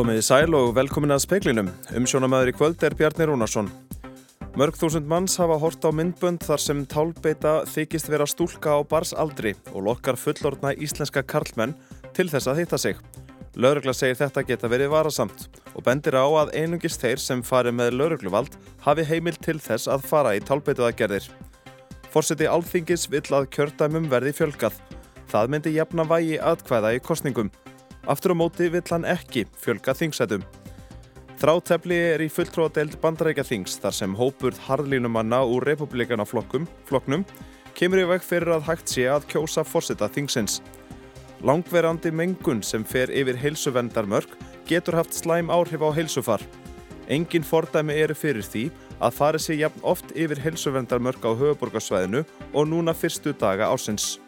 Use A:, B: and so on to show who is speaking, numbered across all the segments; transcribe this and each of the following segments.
A: Komiði sæl og velkomin að speiklinum. Umsjónamæður í kvöld er Bjarni Rúnarsson. Mörg þúsund manns hafa hort á myndbönd þar sem tálbeita þykist vera stúlka á barsaldri og lokkar fullorðna íslenska karlmenn til þess að hitta sig. Laurugla segir þetta geta verið varasamt og bendir á að einungist þeir sem fari með laurugluvald hafi heimil til þess að fara í tálbeituðagerðir. Forseti Alþingis vill að kjördæmum verði fjölgað. Það myndi jafna vægi aðkvæða í kostningum. Aftur á móti vill hann ekki fjölga þingsætum. Þrátefli er í fulltróðadeild bandarækja þings þar sem hópurð harðlínumanna úr republikana flokknum kemur í veg fyrir að hægt sé að kjósa fórseta þingsins. Langverandi mengun sem fer yfir heilsuvendarmörk getur haft slæm áhrif á heilsufar. Engin fordæmi eru fyrir því að farið sé jafn oft yfir heilsuvendarmörk á höfuborgarsvæðinu og núna fyrstu daga ásins.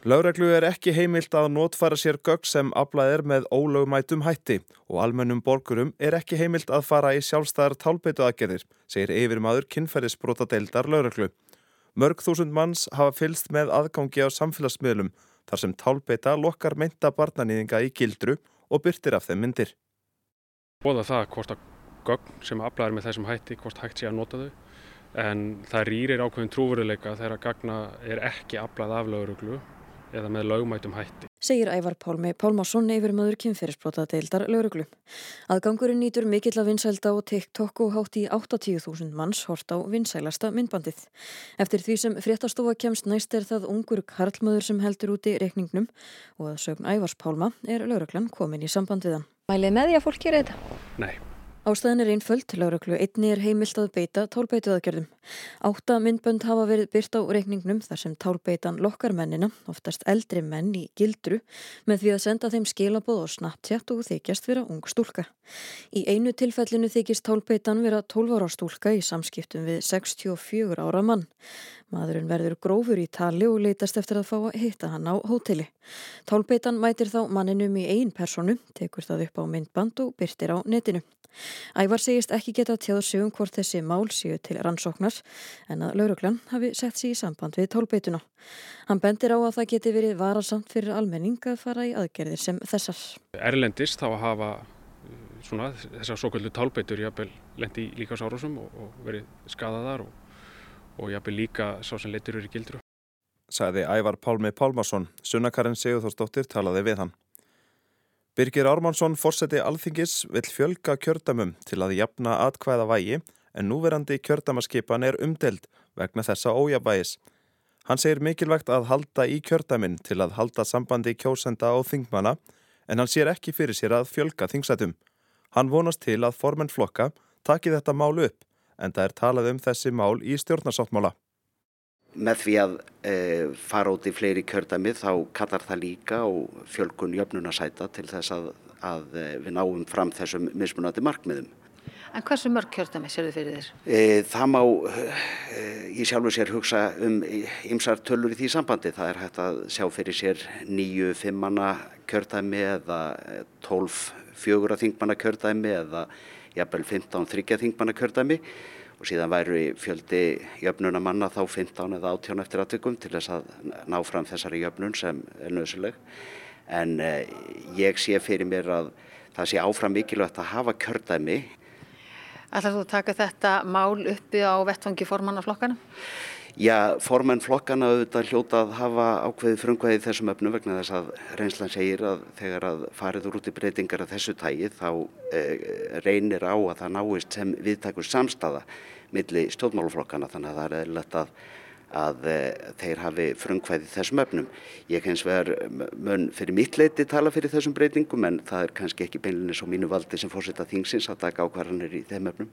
A: Láreglu er ekki heimilt að notfæra sér gögg sem aflað er með ólögumætum hætti og almennum borgurum er ekki heimilt að fara í sjálfstæðar tálbeitu aðgerðir, segir yfirmaður kynferðisbrota deildar Láreglu. Mörg þúsund manns hafa fylst með aðgangi á samfélagsmiðlum þar sem tálbeita lokkar meinta barnanýðinga í gildru og byrtir af þeim myndir.
B: Bóða það hvort að gögn sem aflað er með þessum hætti, hvort hægt sé að nota þau en það rýrir ákveðin trúveruleika þegar að gagna er ekki aflað af Láreglu eða með lögmætum hætti.
C: Segir Ævar Pálmi Pálmarsson yfir maður kynferðisbrota deildar lauruglu. Aðgangurinn nýtur mikill af vinsælda og TikTok og hátt í 80.000 manns hort á vinsælasta myndbandið. Eftir því sem fréttastofa kemst næst er það ungur karlmaður sem heldur úti reikningnum og að sögn Ævars Pálma er lauruglan komin í samband við hann.
D: Mælið með því að fólk gera þetta?
B: Nei.
C: Ástæðin er einföld, lauruglu einni er heimilt að beita tálbeituðagjörðum. Átta myndbönd hafa verið byrt á reikningnum þar sem tálbeitan lokkar mennina, oftast eldri menn í gildru, með því að senda þeim skilabóð og snabbtjátt og þykjast vera ung stúlka. Í einu tilfellinu þykist tálbeitan vera 12 ára stúlka í samskiptum við 64 ára mann. Maðurinn verður grófur í tali og leitast eftir að fá að hitta hann á hóteli. Tálbeitan mætir þá manninum í einn personu, tekur það upp á myndband og byrtir á netinu. Ævar segist ekki geta tjáð sig um hvort þessi mál séu til rannsóknar en að lauruglan hafi sett sér í samband við tálbeituna. Hann bendir á að það geti verið varasamt fyrir almenning að fara í aðgerðir sem þessar.
B: Erlendist þá að hafa svona, þessar svo kvöldu tálbeitur jafnvel lendi líka á sárásum og, og verið skadaðar og, og jafnvel líka sá sem letur eru í gildru.
A: Sæði Ævar Pálmi Pálmarsson, sunnakarinn Sigurþórsdóttir talaði við hann. Birgir Ármannsson, fórseti alþingis, vill fjölga kjördamum til að jafna atkvæða vægi en núverandi kjördamaskipan er umdeld vegna þessa ójabægis. Hann segir mikilvægt að halda í kjördamin til að halda sambandi kjósenda og þingmana en hann sér ekki fyrir sér að fjölga þingsætum. Hann vonast til að formenn flokka taki þetta mál upp en það er talað um þessi mál í stjórnarsáttmála.
E: Með því að e, fara út í fleiri kjördæmi þá kallar það líka og fjölgun jöfnunarsæta til þess að, að e, við náum fram þessum mismunandi markmiðum.
D: En hversu mörg kjördæmi sér þið fyrir þér?
E: E, það má e, í sjálfu sér hugsa um ymsar tölur í því sambandi. Það er hægt að sjá fyrir sér nýju fimmanna kjördæmi eða tólf fjögur að þingmanna kjördæmi eða jafnvel 15 þryggja þingmanna kjördæmi og síðan væri fjöldi jöfnuna manna þá 15 eða 18 eftir aðtökum til þess að ná fram þessari jöfnun sem er nöðsuleg. En eh, ég sé fyrir mér að það sé áfram mikilvægt að hafa kjördæmi.
D: Ætlar þú að taka þetta mál uppi á vettfangi formannaflokkana?
E: Já, formann flokkana auðvitað hljóta að hafa ákveðið frumkvæðið þessum öfnum vegna þess að reynslan segir að þegar að farið úr út í breytingar af þessu tægi þá eh, reynir á að það náist sem viðtakur samstaða milli stjórnmáluflokkana þannig að það er eðlilegt að, að e, þeir hafi frumkvæðið þessum öfnum. Ég hens vegar mun fyrir mitt leiti tala fyrir þessum breytingum en það er kannski ekki beinlinni svo mínu valdi sem fórseta þingsins að taka ákvarðanir í þeim öfnum.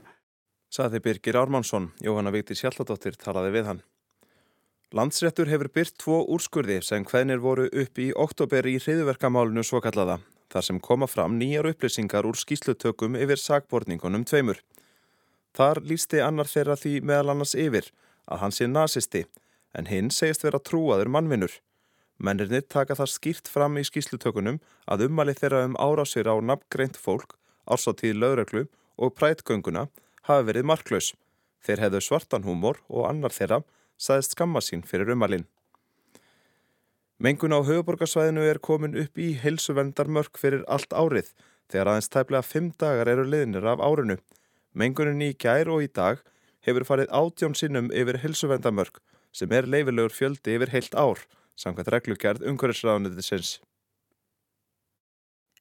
A: Saði Birgir Ármannsson, Jóhanna Víti Sjalladóttir talaði við hann. Landsréttur hefur byrt tvo úrskurði sem hvernir voru upp í oktober í hriðverkamálunu svo kallaða, þar sem koma fram nýjar upplýsingar úr skýslutökum yfir sagborningunum tveimur. Þar lísti annar þeirra því meðal annars yfir að hann sé nazisti, en hinn segist vera trúaður mannvinnur. Mennirnir taka það skýrt fram í skýslutökunum að ummali þeirra um árásir á nafngreint fólk, ársatíð lögreglu og prætgönguna hafi verið marklaus. Þeir hefðu svartan húmor og annar þeirra saðist skamma sín fyrir umalinn. Mengun á höfuborgarsvæðinu er komin upp í heilsuvendarmörk fyrir allt árið þegar aðeins tæplega fimm dagar eru liðnir af árinu. Mengunin í gær og í dag hefur farið átjón sinnum yfir heilsuvendarmörk sem er leifilegur fjöldi yfir heilt ár, samkvæmt reglugjærð umhverfisraðunniðisins.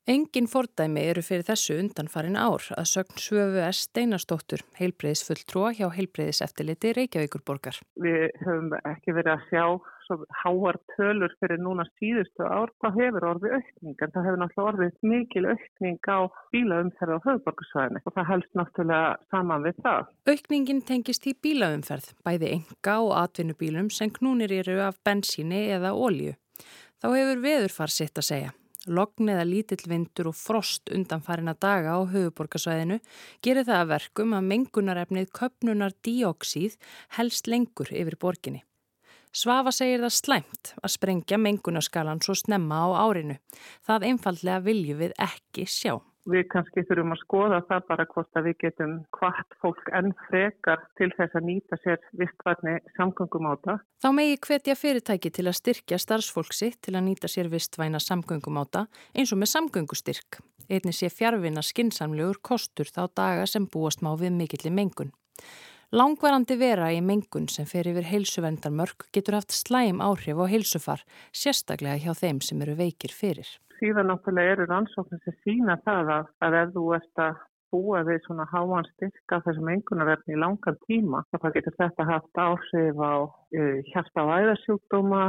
F: Engin fordæmi eru fyrir þessu undanfarin ár að sögn Svöfu S. Steinastóttur, heilbreyðis fulltrúa hjá heilbreyðis eftirliti Reykjavíkurborgar.
G: Við höfum ekki verið að sjá svo háar tölur fyrir núna síðustu ár, þá hefur orðið aukning, en það hefur náttúrulega orðið mikil aukning á bílaumferð á höfuborgarsvæðinu og það helst náttúrulega saman við það.
F: Aukningin tengist í bílaumferð, bæði enga og atvinnubílum sem knúnir eru af bensíni eða ólju. Þá hefur veðurfar sitt að segja. Logn eða lítill vindur og frost undanfarina daga á höfuborgarsvæðinu gerir það að verkum að mengunarefnið köpnunar díóksíð helst lengur yfir borginni. Svafa segir það slæmt að sprengja mengunarskalan svo snemma á árinu. Það einfallega vilju við ekki sjá.
G: Við kannski þurfum að skoða það bara hvort að við getum hvart fólk enn frekar til þess að nýta sér vistvarni samgöngum á það.
F: Þá megi hvetja fyrirtæki til að styrkja starfsfólksi til að nýta sér vistvæna samgöngum á það eins og með samgöngustyrk. Einni sé fjárvinna skinsamlegur kostur þá daga sem búast má við mikilli mengun. Langvarandi vera í mengun sem fer yfir heilsuvendarmörk getur haft slæm áhrif á heilsufar, sérstaklega hjá þeim sem eru veikir fyrir.
G: Síðan náttúrulega eru rannsóknir sem sína það að, ef þú ert að búa við svona háan styrka þessum engunarverðni í langan tíma þá getur þetta haft áhrif á uh, hjarta á æðarsjúkdóma,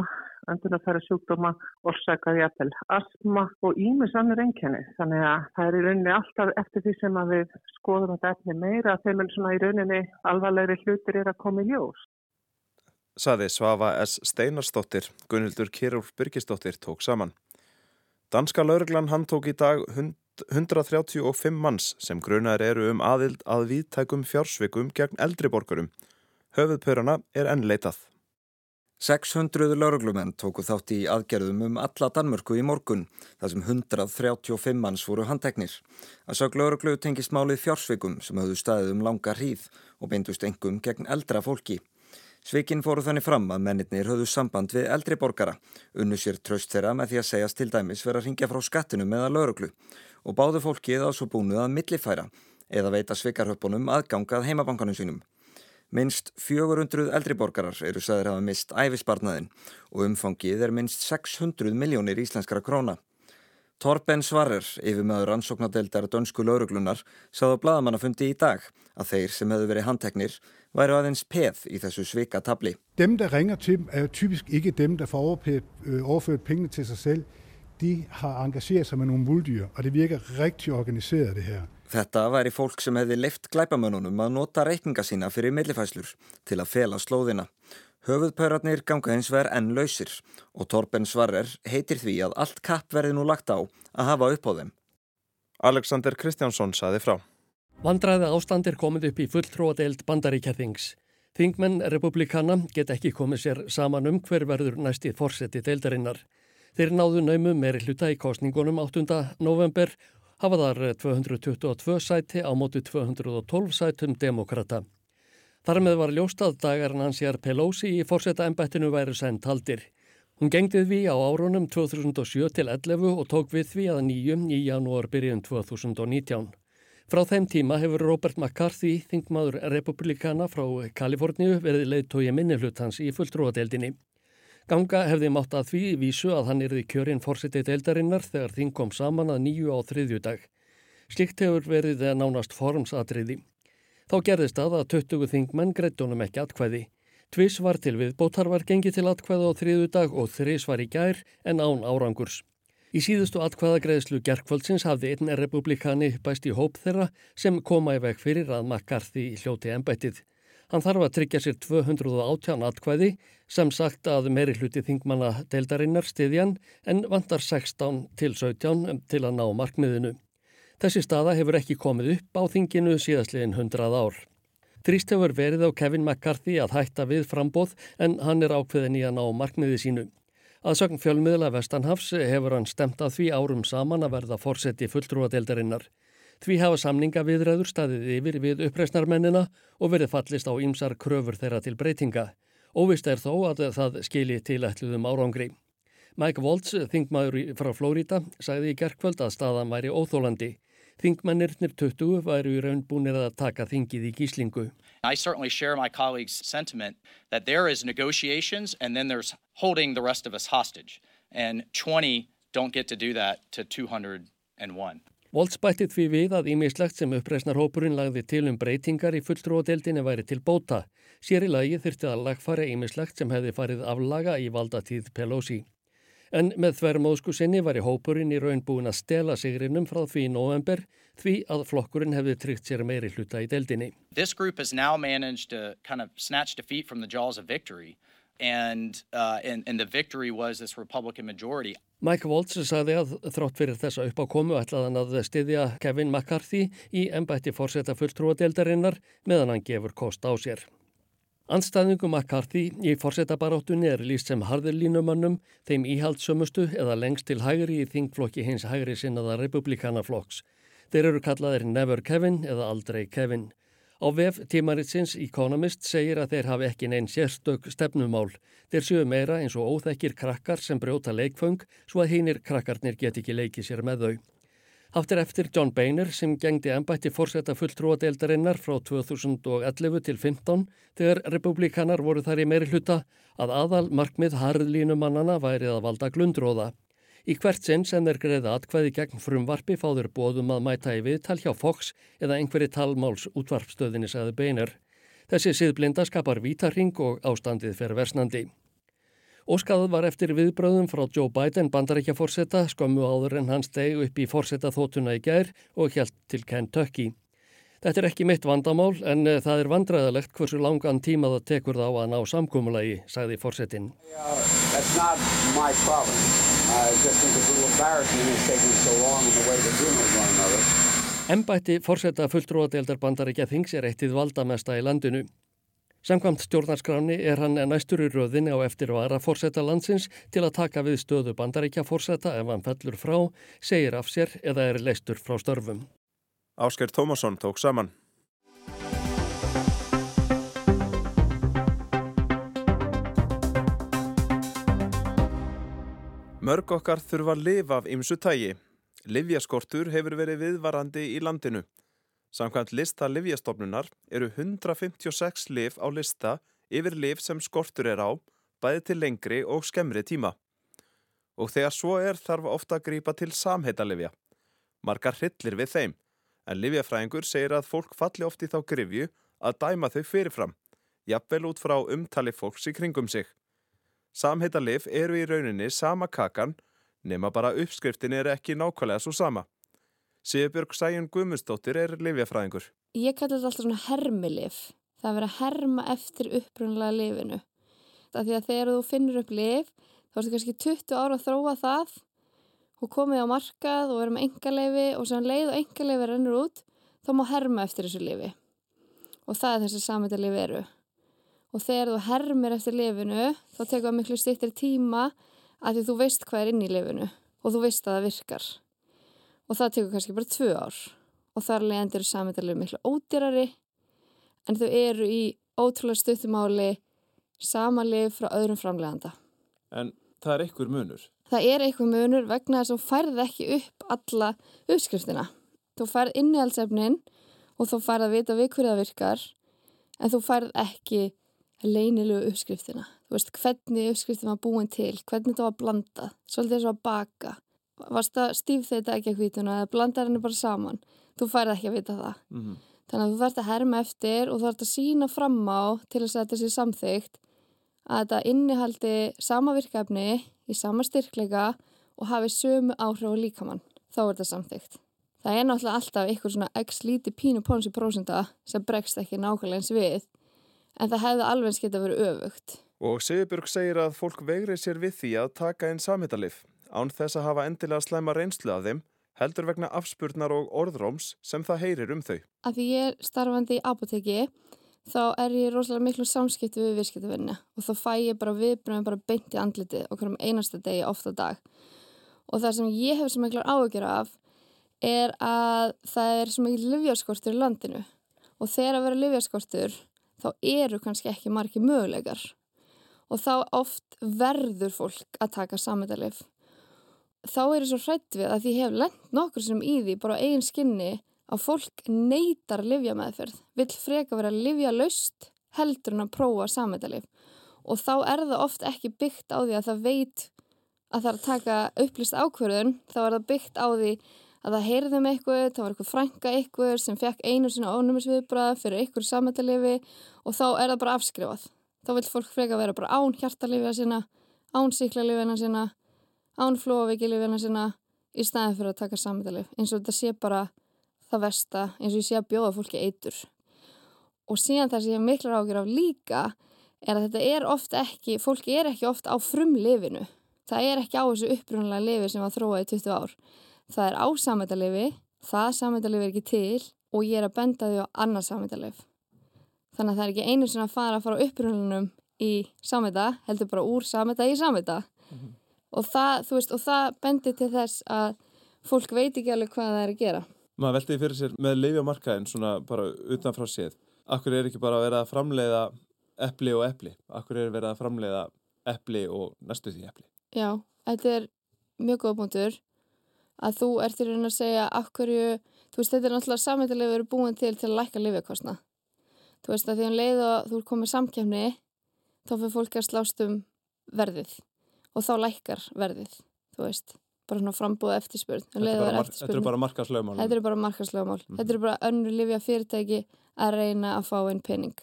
G: öndunarfæra sjúkdóma, orsakaði jafnvel asma og ímis annir engjani. Þannig að það er í rauninni alltaf eftir því sem að við skoðum þetta efni meira þegar mann svona í rauninni alvarlegri hlutir er að koma í ljós.
A: Saði Svafa S. Steinarsdóttir, Gunnildur Kirúl Byrkisdóttir tók saman. Danska lauruglan handtók í dag 135 manns sem grunar eru um aðild að viðtækum fjársvikum gegn eldriborgurum. Höfuðpörana er enn leitað.
H: 600 lauruglumenn tóku þátt í aðgerðum um alla Danmörku í morgun, þar sem 135 manns voru handteknir. Að sög lauruglu tengist málið fjársvikum sem höfðu staðið um langa hríð og beindust engum gegn eldra fólki. Svikinn fóru þannig fram að mennitnir höfðu samband við eldri borgara, unnu sér tröst þeirra með því að segjast til dæmis vera að ringja frá skattinu meða lauruglu og báðu fólkið á svo búinu að millifæra eða veita svikarhöpunum aðgangað heimabankanum sínum. Minst 400 eldri borgarar eru sagðir hafa mist æfisbarnaðin og umfangið er minst 600 miljónir íslenskara króna. Torben Svarer, yfirmöður ansóknadeildar dönsku lauruglunar, sáðu bladamannafundi í dag að þeir sem hefðu verið handteknir væru aðeins peð í þessu svika tabli.
I: Dem, der ringer til, er typisk ikke dem, der får øh, overført pengene til sig selv. De har engageret sig med nogle muldyr, og det virker rigtig organiseret det her.
H: Þetta væri fólk sem hefði leift glæpamönunum að nota reikninga sína fyrir millifæslur til að fela slóðina. Höfuðpörarnir ganga hins vegar enn lausir og Torben Svarer heitir því að allt kapp verði nú lagt á að hafa upp á þeim.
A: Alexander Kristjánsson saði frá.
J: Vandræði ástand er komið upp í fulltróadeild bandaríkjathings. Þingmenn republikana get ekki komið sér saman um hver verður næsti fórseti deildarinnar. Þeir náðu naumum meiri hluta í kostningunum 8. november hafa þar 222 sæti á mótu 212 sætum demokrata. Þar með var ljóstað dagar Nancyar Pelosi í fórseta ennbættinu væri sendt haldir. Hún gengdið við á árunum 2007 til 11 og tók við því að nýjum í janúar byrjun 2019. Frá þeim tíma hefur Robert McCarthy, þingmaður republikana frá Kaliforníu, verið leiðtói minnihlutans í fulltrúadeildinni. Ganga hefði mátt að því vísu að hann erði kjörinn fórsetið deildarinnar þegar þing kom saman að nýju á þriðju dag. Slikt hefur verið nánast formsadriði. Þá gerðist að að 20 þingmenn greittunum ekki atkvæði. Tvis var til við bótar var gengi til atkvæða á þriðu dag og þris var í gær en án árangurs. Í síðustu atkvæðagreðslu gerkvöldsins hafði einn republikani bæst í hóp þeirra sem koma í veg fyrir að McCarthy hljóti ennbættið. Hann þarf að tryggja sér 218 atkvæði sem sagt að meiri hluti þingmanna deildarinnar stiðjan en vantar 16 til 17 til að ná markmiðinu. Þessi staða hefur ekki komið upp á þinginu síðastliðin hundrað ár. Þrýst hefur verið á Kevin McCarthy að hætta við frambóð en hann er ákveðin í að ná markmiði sínu. Að sögn fjölmiðla Vestanhafs hefur hann stemt að því árum saman að verða fórseti fulltrúadeildarinnar. Því hafa samninga viðræður staðið yfir við uppreysnarmennina og verið fallist á ýmsar kröfur þeirra til breytinga. Óvist er þó að það skilji til ætluðum árangri. Mike Waltz, þingmaður frá Flórida, sagði í gerkvöld að staðan væri óþólandi. Þingmennirnir 20 væru í raun búinir að taka þingið í gíslingu.
K: And 20 don't get to do that to 201.
J: Volts bætti því við að ímislegt sem uppreisnarhópurinn lagði til um breytingar í fulltrúadeildinni væri til bóta. Sér í lagi þyrti að lagfara ímislegt sem hefði farið aflaga í valdatíð Pelosi. En með þverjumóðsku sinni var í hópurinn í raun búin að stela sigrinum frá því í november því að flokkurinn hefði tryggt sér meiri hluta í deildinni.
K: Kind of and, uh, and, and
J: Mike Waltz sagði að þrátt fyrir þessa uppákomu ætlaðan að styðja Kevin McCarthy í ennbætti fórseta fulltrúadeildarinnar meðan hann gefur kost á sér. Anstæðingum McCarthy í fórsetabaráttunni er líst sem harðurlínumannum, þeim íhaldsömustu eða lengst til hægri í þingflokki hins hægri sinnaða republikanaflokks. Þeir eru kallaðir Never Kevin eða aldrei Kevin. Á vef tímaritsins Economist segir að þeir hafi ekki neinn sérstök stefnumál. Þeir séu meira eins og óþekkir krakkar sem brjóta leikföng svo að hinnir krakkarnir get ekki leikið sér með þau. Áttir eftir John Boehner sem gengdi ennbætti fórsetta fulltrúadeildarinnar frá 2011 til 15 þegar republikanar voru þar í meiri hluta að aðal markmið harðlínumannana værið að valda glundróða. Í hvert sinn sem þeir greiða atkvæði gegn frumvarpi fáður bóðum að mæta í viðtal hjá Fox eða einhverji talmáls útvarpstöðinni sagði Boehner. Þessi siðblinda skapar vítarring og ástandið fer versnandi. Óskað var eftir viðbröðum frá Joe Biden bandarækja fórseta skömmu áður en hans steg upp í fórseta þótuna í gær og hjælt til Kentucky. Þetta er ekki mitt vandamál en eh, það er vandræðalegt hversu langan tíma það tekur þá að ná samkómulagi, sagði fórsetin. Embætti fórseta fulltrúadeildar bandarækja þings er eittið valdamesta í landinu. Samkvamt stjórnarskráni er hann næstur í röðinni á eftir vara fórseta landsins til að taka við stöðu bandaríkja fórseta ef hann fellur frá, segir af sér eða er leistur frá störfum.
A: Ásker Tómasson tók saman. Mörg okkar þurfa að lifa af ymsu tægi. Livjaskortur hefur verið viðvarandi í landinu. Samkvæmt lista livjastofnunar eru 156 liv á lista yfir liv sem skortur er á, bæði til lengri og skemmri tíma. Og þegar svo er þarf ofta að grýpa til samheitalivja. Margar hryllir við þeim, en livjafræðingur segir að fólk falli oft í þá grifju að dæma þau fyrirfram, jafnvel út frá umtali fólks í kringum sig. Samheitalif eru í rauninni sama kakan, nema bara uppskriftin er ekki nákvæmlega svo sama. Sigurbjörg Sæjun Guðmundsdóttir er livjafræðingur.
L: Ég kallar þetta alltaf svona hermilif. Það er verið að herma eftir upprunlega lifinu. Það því að þegar þú finnur upp lif, þá ertu kannski 20 ára að þróa það og komið á markað og verið með engaleifi og sem leið og engaleifi rennur út, þá má herma eftir þessu lifi. Og það er þessi samvita lifi eru. Og þegar þú hermir eftir lifinu, þá tekur það miklu stýttir tíma að því þú veist hvað er inn í lifinu og þú veist að það virkar og það tekur kannski bara tvö ár og þar leðandir samantalið miklu ódýrari en þau eru í ótrúlega stuttumáli samanlið frá öðrum framleganda.
A: En það er einhver munur?
L: Það er einhver munur vegna þess að þú færð ekki upp alla uppskriftina. Þú færð innihaldsefnin og þú færð að vita við hverju það virkar en þú færð ekki leinilegu uppskriftina. Þú veist hvernig uppskriftin var búin til, hvernig þetta var blandað, svolítið þess að baka. Varst það stíf þetta ekki að hvítuna eða blandar henni bara saman? Þú færði ekki að vita það. Mm -hmm. þannig að þú þarfst að herma eftir og þú þarfst að sína fram á til að þetta sé samþygt að þetta innihaldi sama virkefni í sama styrkleika og hafi sömu áhrif og líkamann. Þá er þetta samþygt það er náttúrulega alltaf ykkur svona x líti pínu pónsi prósunda sem bregst ekki nákvæmlega eins við en það hefði alveg skemmt að vera öfugt.
A: Og Sigurbjörg segir að fólk veigri sér við því að taka inn samhittalif án þess að hafa endilega slæma reynslu af þeim heldur vegna afspurnar og orðróms sem það heyrir um þau.
L: Af því ég er starfandi í apoteki þá er ég rosalega miklu samskipti við virkitafinni og þá fæ ég bara viðbröðum bara beint í andliti okkur um einasta degi ofta dag. Og það sem ég hef sem miklar áökjur af er að það er sem mikil livjarskortur í landinu. Og þegar að vera livjarskortur þá eru kannski ekki margi möguleikar og þá oft verður fólk að taka sammetalif. Þá er ég svo hrætt við að því hef lent nokkur sem í því bara á eigin skinni að fólk neytar livja meðferð, vill freka vera livja laust heldur en að prófa sammetalif og þá er það oft ekki byggt á því að það veit að það er að taka upplýst ákverðun, þá er það byggt á því að það heyrði um eitthvað, þá var eitthvað frænka eitthvað sem fekk einu svona ónumisviðbrað fyrir eitthvað sammettalifi og þá er það bara afskrifað. Þá vil fólk freka vera bara án hjartalifina sína, án síklarlifina sína, án flóavíkilifina sína í staðin fyrir að taka sammettalif. Eins og þetta sé bara það versta, eins og ég sé að bjóða fólki eitur. Og síðan það sem ég miklar ágjör af líka er að þetta er oft ekki, fólki er ekki oft á frumlifinu. Það er ekki á þessu upprunnulega lifi sem var þróað í 20 ár. Það er á sammetallifi, það sammetallifi er ekki til og ég er að benda því á annað sammetallif. Þannig að það er ekki einu sem að fara að fara upprunalunum í sammeta, heldur bara úr sammeta í sammeta. Mm -hmm. Og það, veist, og það bendir til þess að fólk veit ekki alveg hvað það er að gera.
A: Maður veltiði fyrir sér með leifjamarkaðin svona bara utanfrá séð. Akkur er ekki bara að vera að framleiða eppli og eppli? Akkur er verið að framleiða eppli og næstu því eppli?
L: Já, þetta er mjög góð punktur að þú ert í raun að segja þú veist þetta er náttúrulega sammetalið verið búin til til að lækka lifjakostna þú veist að því að um leið og þú er komið samkjæmni þá fyrir fólk að slást um verðið og þá lækkar verðið þú veist, bara svona frambúð eftirspurn.
A: Um Þetta er bara markaslögmál
L: Þetta er bara markaslögmál mm. Þetta er bara önnu lifja fyrirtæki að reyna að fá einn pening.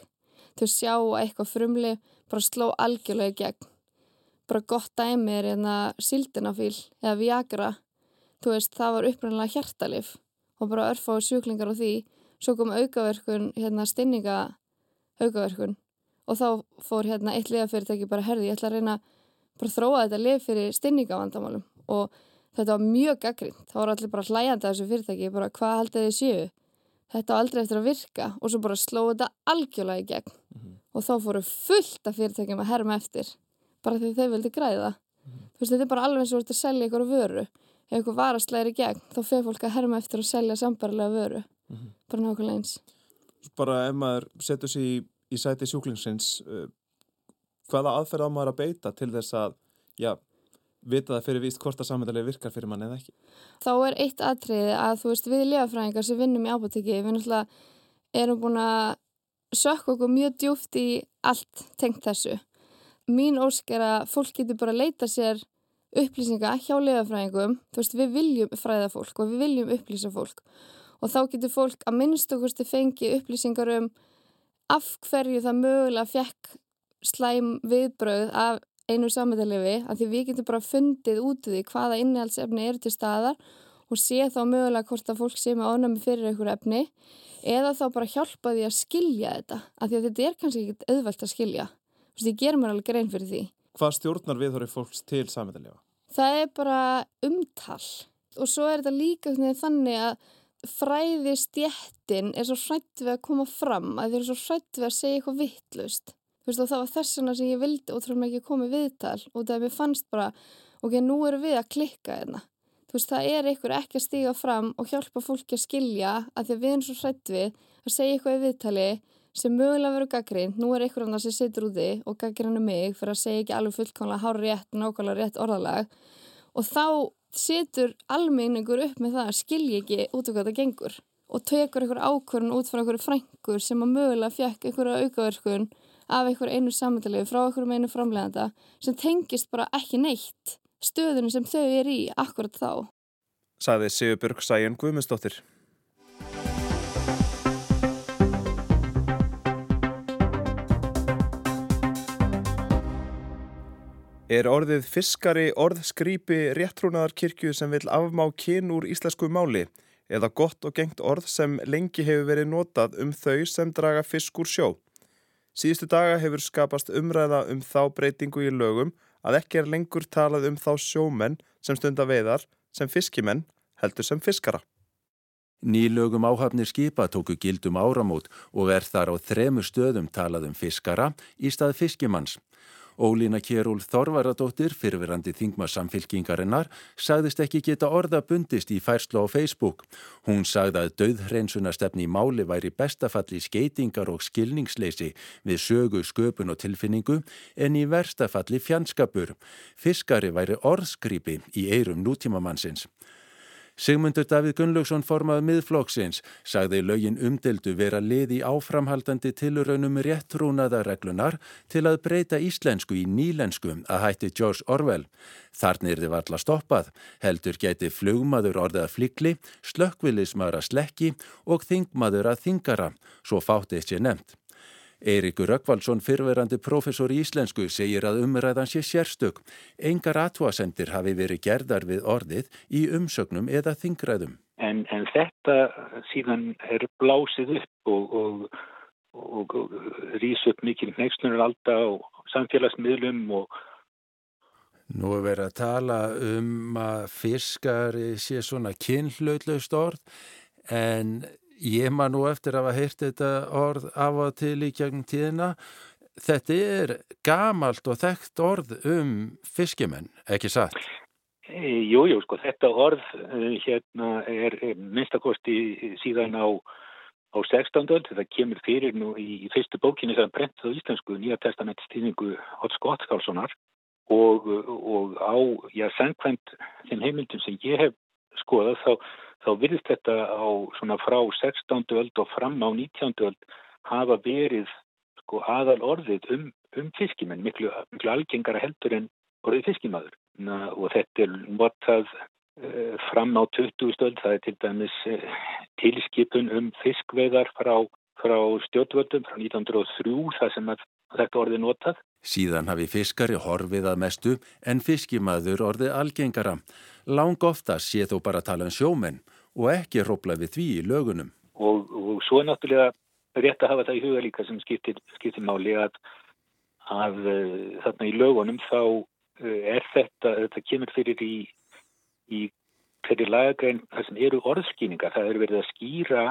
L: Þú sjá eitthvað frumli bara sló algjörlega gegn. Bara gott dæmi er hérna síldinafíl eða viagra þú veist, það var upprænlega hjertalif og bara örfáður sjúklingar á því. Svo kom aukaverkun, hérna stinninga aukaverkun og þá fór hérna eitt liðafyrirtæki bara herði, ég ætla að reyna bara að þróa þetta lið fyrir stinningavandamálum og þetta var mjög gaggrind, þá var allir bara hlæjandi af þessu fyrirtæki, bara hvað haldið þið séu? Þetta var aldrei eftir að virka og svo bara slóði þetta algjörlega í gegn. Mm -hmm. og þá fóru fullt af fyrirtækjum að herma eftir bara því þau vildi græða. Mm -hmm. veist, þetta er bara alveg eins og þú ert að selja ykkur vöru ef eitthvað varastlæri gegn þá fyrir fólk að herma eftir að selja sambarlega vöru. Mm -hmm. bara nákvæmlega eins.
A: Bara ef maður setur sér í, í sæti sjúklingsins uh, hvaða aðferð á maður að beita til þess að já, vita það fyrir víst hvort að samhættilega virkar fyrir mann eða ekki?
L: Þá er eitt aðtriði að þú veist við lefafræðingar sem vinnum í ábútiki við náttúrulega erum búin að sökka okkur mjög djúft í allt tengt þessu. Mín ósk er að fólk getur bara að leita sér upplýsinga hjá lefafræðingum, þú veist við viljum fræða fólk og við viljum upplýsa fólk. Og þá getur fólk að minnst okkur fengi upplýsingar um af hverju það mögulega fekk slæm viðbröð af einu sammetallefi að því við getum bara fundið út því hvaða innihaldsefni eru til staðar og sé þá mögulega hvort að fólk sé með ánæmi fyrir einhverju efni eða þá bara hjálpa því að skilja þetta af því að þetta er kannski ekkit auðvelt að skilja. Þú veist ég ger mér alveg grein fyrir því.
A: Hvað stjórnar viðhorið fólks til sammetallefa?
L: Það er bara umtal. Og svo er þetta líka þannig að fræði stjettin er svo hrætt við að koma fram að þeir eru svo hrætt við að segja eitthvað vittlust og það var þessuna sem ég vildi og þrjum ekki komið viðtal og það mér fannst bara ok, nú eru við að klikka þú veist, það er einhver ekki að stíga fram og hjálpa fólki að skilja að því að við erum svo hrætt við að segja eitthvað í viðtali sem mögulega verður gaggrind, nú er einhver annar sem situr úti og gaggrindu mig fyrir að segja ekki alveg fullkomlega hár rétt, nákvæmlega rétt orðalag og þá situr almeiningur upp með það að skilji ekki út af hvað það gengur og tekur einhver ákvörn út frá einhverju frængur sem að mögulega fjekk einhverja aukaverkun af einhverju einu sammetalegu frá einhverju einu framleganda sem tengist bara ekki neitt stöðunum sem þau er í akkurat þá.
A: Saði Sigurbjörg Sæjun Guðmundsdóttir. Er orðið fiskari orðskrýpi réttrúnaðarkirkju sem vil afmá kyn úr íslensku máli eða gott og gengt orð sem lengi hefur verið notað um þau sem draga fisk úr sjó? Síðustu daga hefur skapast umræða um þá breytingu í lögum að ekki er lengur talað um þá sjómenn sem stunda veiðar sem fiskimenn heldur sem fiskara.
M: Nýlögum áhafnir skipa tóku gildum áramót og er þar á þremu stöðum talað um fiskara í stað fiskimanns Ólína Kjærúl Þorvaradóttir, fyrirverandi þingma samfylkingarinnar, sagðist ekki geta orða bundist í færslu á Facebook. Hún sagði að döðhreinsunastefni í máli væri bestafalli skeitingar og skilningsleysi við sögu, sköpun og tilfinningu en í verstafalli fjandskapur. Fiskari væri orðskripi í eirum nútímamannsins. Sigmundur Davíð Gunnlaugsson formað miðflokksins sagði lögin umdeldu vera lið í áframhaldandi tiluraunum réttrúnaðareglunar til að breyta íslensku í nýlensku að hætti George Orwell. Þarnir þið varla stoppað, heldur geti flugmaður orðið að flikli, slökkvillismar að slekki og þingmaður að þingara, svo fátt eitt sé nefnt. Eirikur Rökkvaldsson, fyrverandi professor í íslensku, segir að umræðan sé sérstök. Engar aðtúasendir hafi verið gerðar við orðið í umsögnum eða þingræðum.
N: En, en þetta síðan er blásið upp og, og, og, og rýs upp mikil nexlunar alltaf og samfélagsmiðlum og
M: Nú er verið að tala um að fiskari sé svona kynhlautlaust orð en Ég maður nú eftir að hafa heyrt þetta orð af og til í gegn tíðina. Þetta er gamalt og þekkt orð um fiskimenn, ekki satt?
N: Jújú, jú, sko, þetta orð uh, hérna er minnstakosti síðan á, á 16. öll. Þetta kemur fyrir nú í, í fyrstu bókinni þegar brent á íslensku Nýja testamentstýningu Hotz Gottskálssonar og, og á, já, sangkvæmt þeim heimildum sem ég hef skoðað þá þá virðist þetta á svona frá 16. öld og fram á 19. öld hafa verið sko, aðal orðið um, um fiskimenn, miklu, miklu algengara heldur en orðið fiskimaður. Na, og þetta er notað uh, fram á 20. öld, það er til dæmis uh, tilskipun um fiskveðar frá, frá stjórnvöldum frá 1903, það sem þetta orðið notað.
M: Síðan hafi fiskari horfið að mestu en fiskimaður orðið algengara. Lang ofta sé þó bara tala um sjómenn og ekki hrópla við því í lögunum.
N: Og, og svo er náttúrulega rétt að hafa það í huga líka sem skiptir, skiptir máli að, að uh, þarna í lögunum þá uh, er þetta, þetta kemur fyrir í, í hverju lagagrein það sem eru orðskýningar, það eru verið að skýra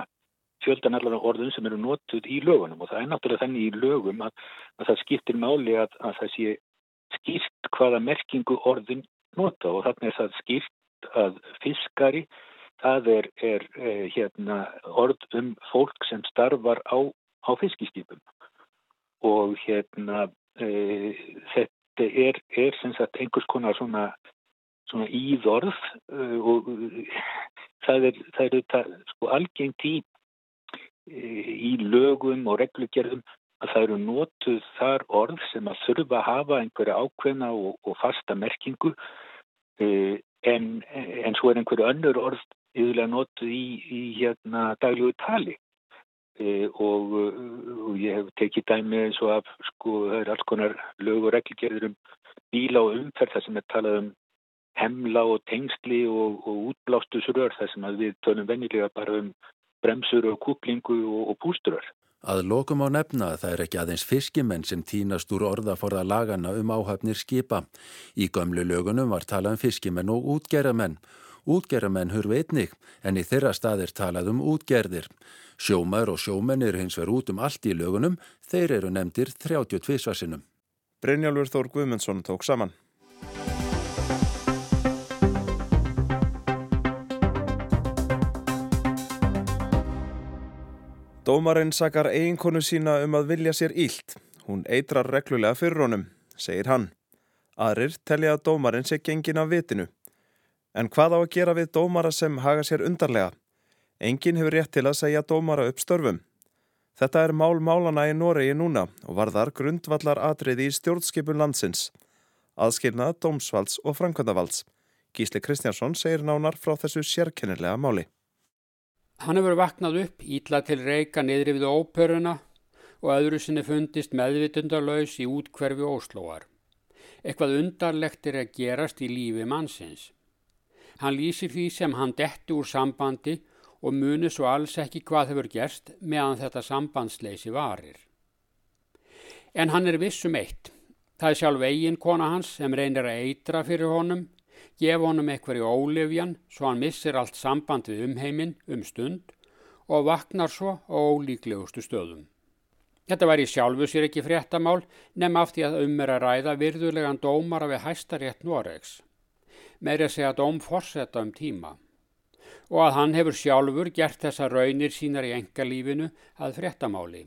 N: fjöldan allar orðum sem eru notuð í lögunum. Og það er náttúrulega þannig í lögum að, að það skiptir máli að, að það sé skýrt hvaða merkingu orðin nota. Og þannig er það skýrt að fiskari það er, er eh, hérna, orð um fólk sem starfar á, á fiskiskipum. Og hérna eh, þetta er, er sagt einhvers konar svona, svona íðorð eh, og það er, það er það, sko, algengt í, í lögum og reglugerðum að það eru nótuð þar orð sem að þurfa að hafa einhverja ákveðna og, og fasta merkingu en, en svo er einhverju önnur orð yfirlega notuð í, í hérna dagljóðu tali e, og, og ég hef tekið dæmi eins og af sko það er alls konar lög og reglgerður um bíla og umferð þar sem er talað um hemla og tengsli og, og útblástusrör þar sem við tölum vennilega bara um bremsur og kúplingu og, og pústurör.
M: Að lokum á nefna að það er ekki aðeins fiskimenn sem tínast úr orðaforða lagana um áhafnir skipa. Í gömlu lögunum var talað um fiskimenn og útgerðamenn Útgerramenn hurfi einnig en í þeirra staðir talað um útgerðir. Sjómar og sjómenn eru hins veru út um allt í lögunum, þeir eru nefndir 32 svarsinum.
A: Brynjálfur Þór Guðmundsson tók saman. Dómarinn sakar eiginkonu sína um að vilja sér ílt. Hún eitrar reglulega fyrir honum, segir hann. Aðrir telja að dómarinn sé gengin af vitinu. En hvað á að gera við dómara sem haga sér undarlega? Engin hefur rétt til að segja dómara upp störfum. Þetta er mál málana í Noregi núna og varðar grundvallar atriði í stjórnskipun landsins. Aðskilnað dómsvalds og framkvæmdavalds. Gísli Kristjánsson segir nánar frá þessu sérkennilega máli.
O: Hann hefur vaknað upp ítla til reyka niðri við óperuna og öðru sinni fundist meðvitundarlaus í útkverfi Óslóar. Eitthvað undarlegt er að gerast í lífi mannsins. Hann lýsir því sem hann detti úr sambandi og muni svo alls ekki hvað hefur gerst meðan þetta sambandsleysi varir. En hann er vissum eitt. Það er sjálf eigin kona hans sem reynir að eitra fyrir honum, gefa honum eitthvað í ólefjan svo hann missir allt samband við umheiminn um stund og vaknar svo á ólíklegustu stöðum. Þetta væri sjálfu sér ekki fréttamál nefn af því að um er að ræða virðulegan dómara við hæstarétt Noregs. Meiri að segja dóm forsetta um tíma og að hann hefur sjálfur gert þessa raunir sínar í engalífinu að fréttamáli.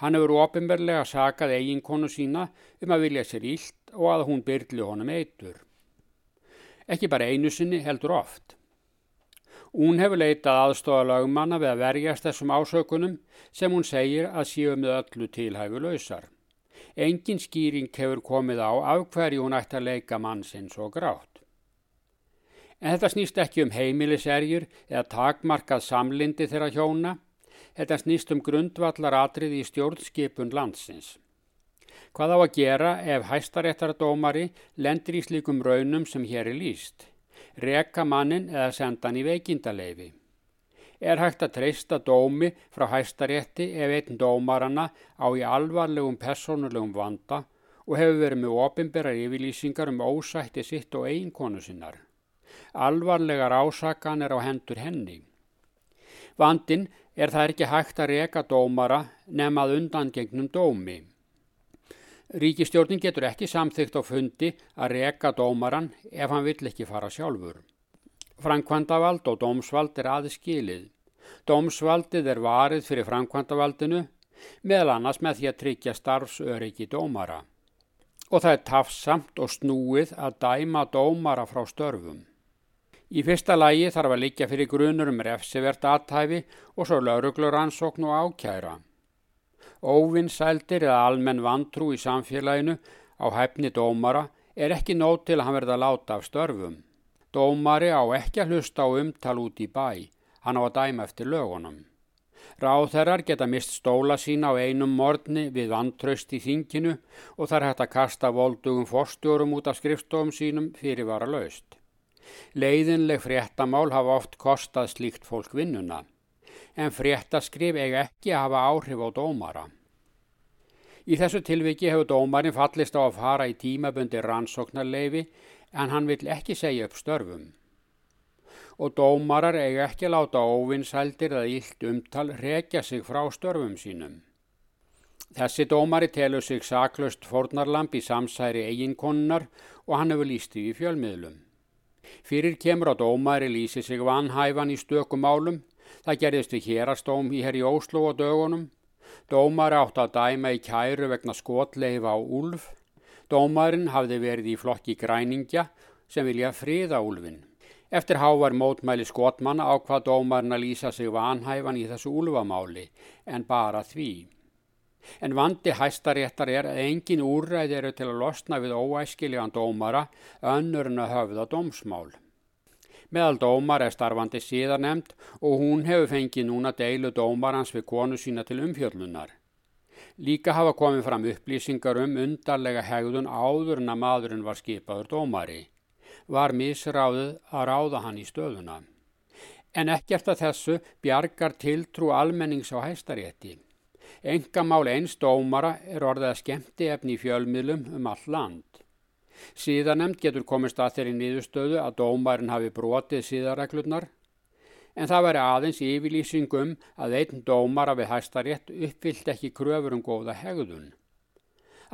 O: Hann hefur ofinberlega sakað eiginkonu sína um að vilja sér ílt og að hún byrli honum eitur. Ekki bara einu sinni heldur oft. Hún hefur leitað aðstofalagmanna við að verjast þessum ásökunum sem hún segir að séu með öllu tilhæfu lausar. Engin skýring hefur komið á af hverju hún ætti að leika mannsins og grátt. En þetta snýst ekki um heimiliserjur eða takmarkað samlindi þeirra hjóna. Þetta snýst um grundvallar atrið í stjórnskipun landsins. Hvað á að gera ef hæstaréttardómari lendir í slíkum raunum sem hér er líst? Reka mannin eða senda hann í veikindaleifi? Er hægt að treysta dómi frá hæstarétti ef einn dómarana á í alvarlegum personulegum vanda og hefur verið með ofinberar yfirlýsingar um ósætti sitt og eiginkonu sinnar? Alvarlegar ásakanir á hendur henni. Vandin er það ekki hægt að reka dómara nefnað undan gegnum dómi. Ríkistjórnin getur ekki samþygt á fundi að reka dómaran ef hann vill ekki fara sjálfur. Frankvandavald og dómsvald er aðeins skilið. Dómsvaldið er varið fyrir frankvandavaldinu meðal annars með því að tryggja starfsöryggi dómara. Og það er tafsamt og snúið að dæma dómara frá störfum. Í fyrsta lægi þarf að liggja fyrir grunur um refsivert aðtæfi og svo lauruglur ansókn og ákjæra. Óvinnsældir eða almenn vantrú í samfélaginu á hæfni dómara er ekki nót til að hann verða láta af störfum. Dómari á ekki að hlusta á umtal út í bæ, hann á að dæma eftir lögunum. Ráðherrar geta mist stóla sína á einum morgni við vantraust í þinginu og þar hægt að kasta voldugum forstjórum út af skrifstofum sínum fyrir vara laust. Leiðinleg fréttamál hafa oft kostað slíkt fólk vinnuna, en fréttaskrif eiga ekki að hafa áhrif á dómara. Í þessu tilviki hefur dómarin fallist á að fara í tímabundi rannsóknarleifi en hann vill ekki segja upp störfum. Og dómarar eiga ekki að láta óvinsældir eða ílt umtal rekja sig frá störfum sínum. Þessi dómari telur sig saklaust fornarlamp í samsæri eiginkonnar og hann hefur líst því í fjölmiðlum. Fyrir kemur á dómari lýsi sig vanhæfan í stökum málum. Það gerðist við hérastóm í herri Óslo og dögunum. Dómari átt að dæma í kæru vegna skotleifa á úlf. Dómarin hafði verið í flokki græningja sem vilja friða úlfin. Eftir hávar mótmæli skotmanna á hvað dómarin að lýsa sig vanhæfan í þessu úlfamáli en bara því. En vandi hæstaréttar er að engin úrræð eru til að losna við óæskiljan dómara önnur en að höfða dómsmál. Meðal dómar er starfandi síðanemnd og hún hefur fengið núna deilu dómarans við konu sína til umfjörlunar. Líka hafa komið fram upplýsingar um undarlega hegðun áður en að maðurinn var skipaður dómari. Var misráðið að ráða hann í stöðuna. En ekkert að þessu bjargar tiltrú almennings á hæstarétti. Engamál eins dómara er orðið að skemmti efni í fjölmiðlum um all land. Síðanemnd getur komist að þeirri nýðustöðu að dómarin hafi brotið síðarreglurnar en það veri aðeins yfirlýsingum að einn dómara við hæstarétt uppfyllt ekki kröfur um góða hegðun.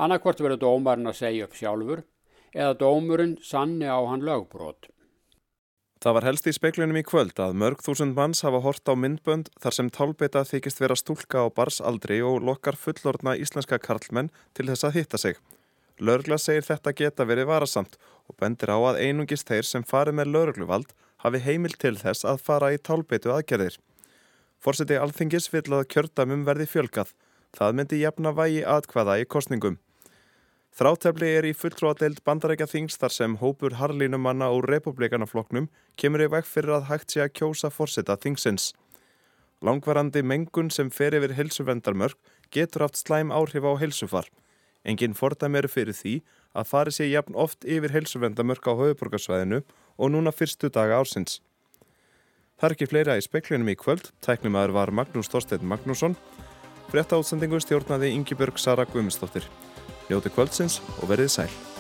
O: Annarkvort verður dómarin að segja upp sjálfur eða dómurinn sanni á hann lögbrot.
A: Það var helst í speiklinum í kvöld að mörg þúsund manns hafa hort á myndbönd þar sem tálbeita þykist vera stúlka á barsaldri og lokkar fullorna íslenska karlmenn til þess að hitta sig. Lörgla segir þetta geta verið varasamt og bendir á að einungist þeir sem farið með lörgluvald hafi heimil til þess að fara í tálbeitu aðgerðir. Fórseti alþingis vil að kjördamum verði fjölkað. Það myndi jafna vægi aðkvaða í kostningum. Þrátefli er í fulltróadeild bandarækja þings þar sem hópur harlínumanna úr republikanafloknum kemur í veg fyrir að hægt sé að kjósa fórseta þingsins. Langvarandi mengun sem fer yfir helsuvendarmörk getur haft slæm áhrif á helsufar. Engin fordæmi eru fyrir því að fari sé jafn oft yfir helsuvendarmörk á höfuborgarsvæðinu og núna fyrstu daga ársins. Það er ekki fleira í speklinum í kvöld. Tæknum aður var Magnús Þorstein Magnússon. Frétta átsendingu stjórnaði Ingi Björg Sara Guðmundsdóttir. Njóti kvöldsins og verið sæl.